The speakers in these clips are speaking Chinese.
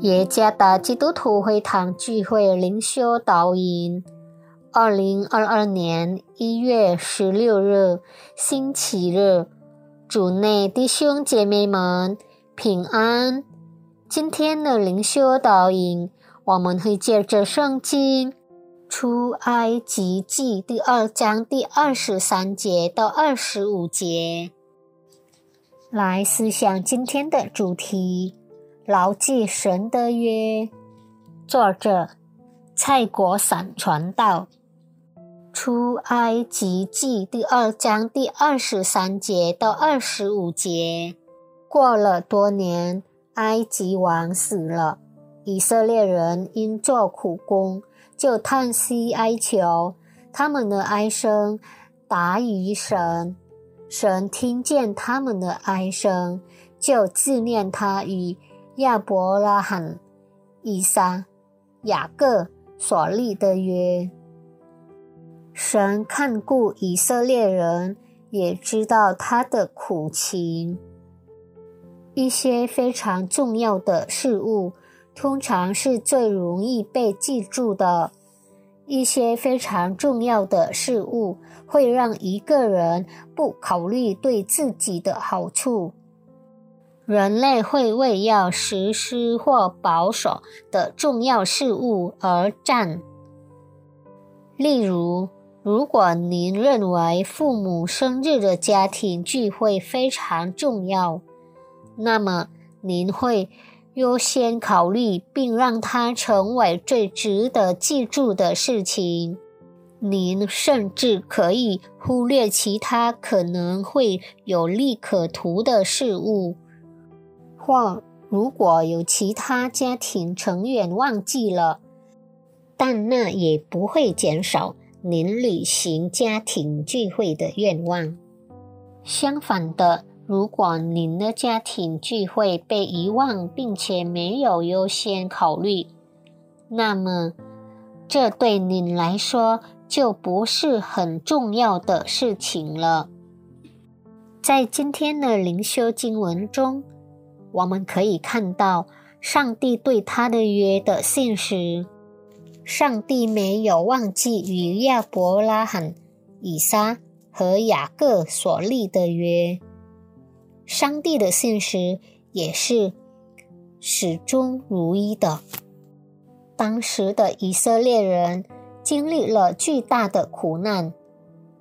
耶加达基督徒会堂聚会灵修导引，二零二二年一月十六日星期日，主内弟兄姐妹们平安。今天的灵修导引，我们会借着圣经出埃及记第二章第二十三节到二十五节，来思想今天的主题。牢记神的约，作者蔡国散传道，出埃及记第二章第二十三节到二十五节。过了多年，埃及王死了，以色列人因做苦工，就叹息哀求，他们的哀声达于神，神听见他们的哀声，就纪念他与。亚伯拉罕、以撒、雅各所立的约，神看顾以色列人，也知道他的苦情。一些非常重要的事物，通常是最容易被记住的。一些非常重要的事物，会让一个人不考虑对自己的好处。人类会为要实施或保守的重要事物而战。例如，如果您认为父母生日的家庭聚会非常重要，那么您会优先考虑并让它成为最值得记住的事情。您甚至可以忽略其他可能会有利可图的事物。或如果有其他家庭成员忘记了，但那也不会减少您履行家庭聚会的愿望。相反的，如果您的家庭聚会被遗忘，并且没有优先考虑，那么这对您来说就不是很重要的事情了。在今天的灵修经文中。我们可以看到上帝对他的约的信实。上帝没有忘记与亚伯拉罕、以撒和雅各所立的约。上帝的信实也是始终如一的。当时的以色列人经历了巨大的苦难，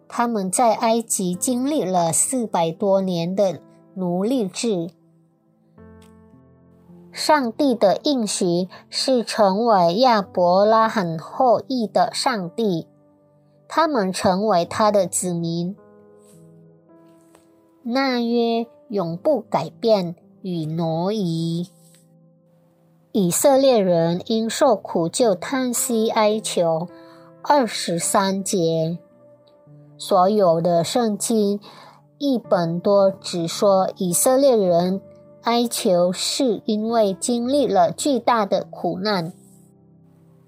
他们在埃及经历了四百多年的奴隶制。上帝的应许是成为亚伯拉罕后裔的上帝，他们成为他的子民。那约永不改变与挪移。以色列人因受苦就叹息哀求。二十三节，所有的圣经一本多只说以色列人。哀求是因为经历了巨大的苦难，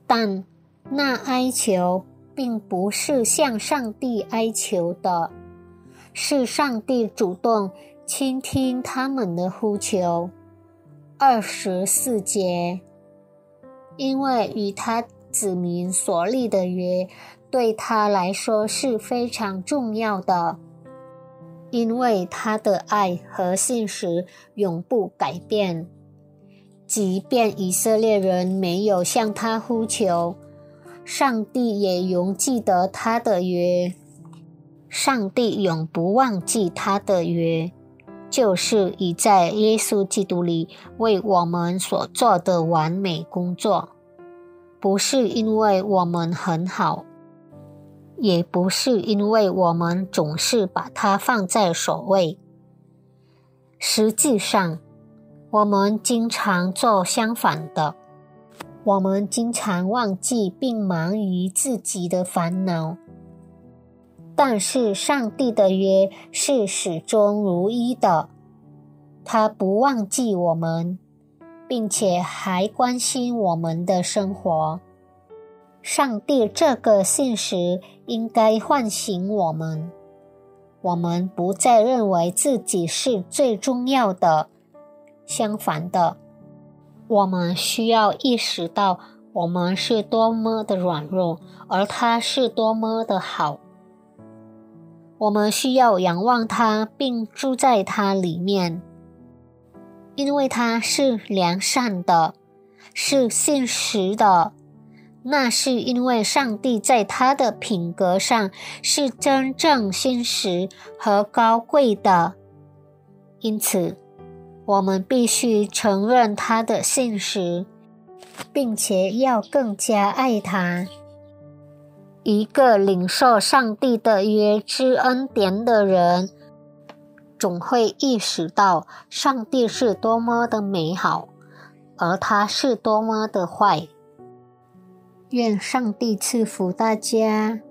但那哀求并不是向上帝哀求的，是上帝主动倾听他们的呼求。二十四节，因为与他子民所立的约，对他来说是非常重要的。因为他的爱和信实永不改变，即便以色列人没有向他呼求，上帝也永记得他的约。上帝永不忘记他的约，就是已在耶稣基督里为我们所做的完美工作，不是因为我们很好。也不是因为我们总是把它放在首位，实际上，我们经常做相反的。我们经常忘记并忙于自己的烦恼，但是上帝的约是始终如一的，他不忘记我们，并且还关心我们的生活。上帝这个信实应该唤醒我们，我们不再认为自己是最重要的。相反的，我们需要意识到我们是多么的软弱，而他是多么的好。我们需要仰望他，并住在他里面，因为他是良善的，是现实的。那是因为上帝在他的品格上是真正现实和高贵的，因此。我们必须承认他的现实，并且要更加爱他。一个领受上帝的约之恩典的人，总会意识到上帝是多么的美好，而他是多么的坏。愿上帝赐福大家。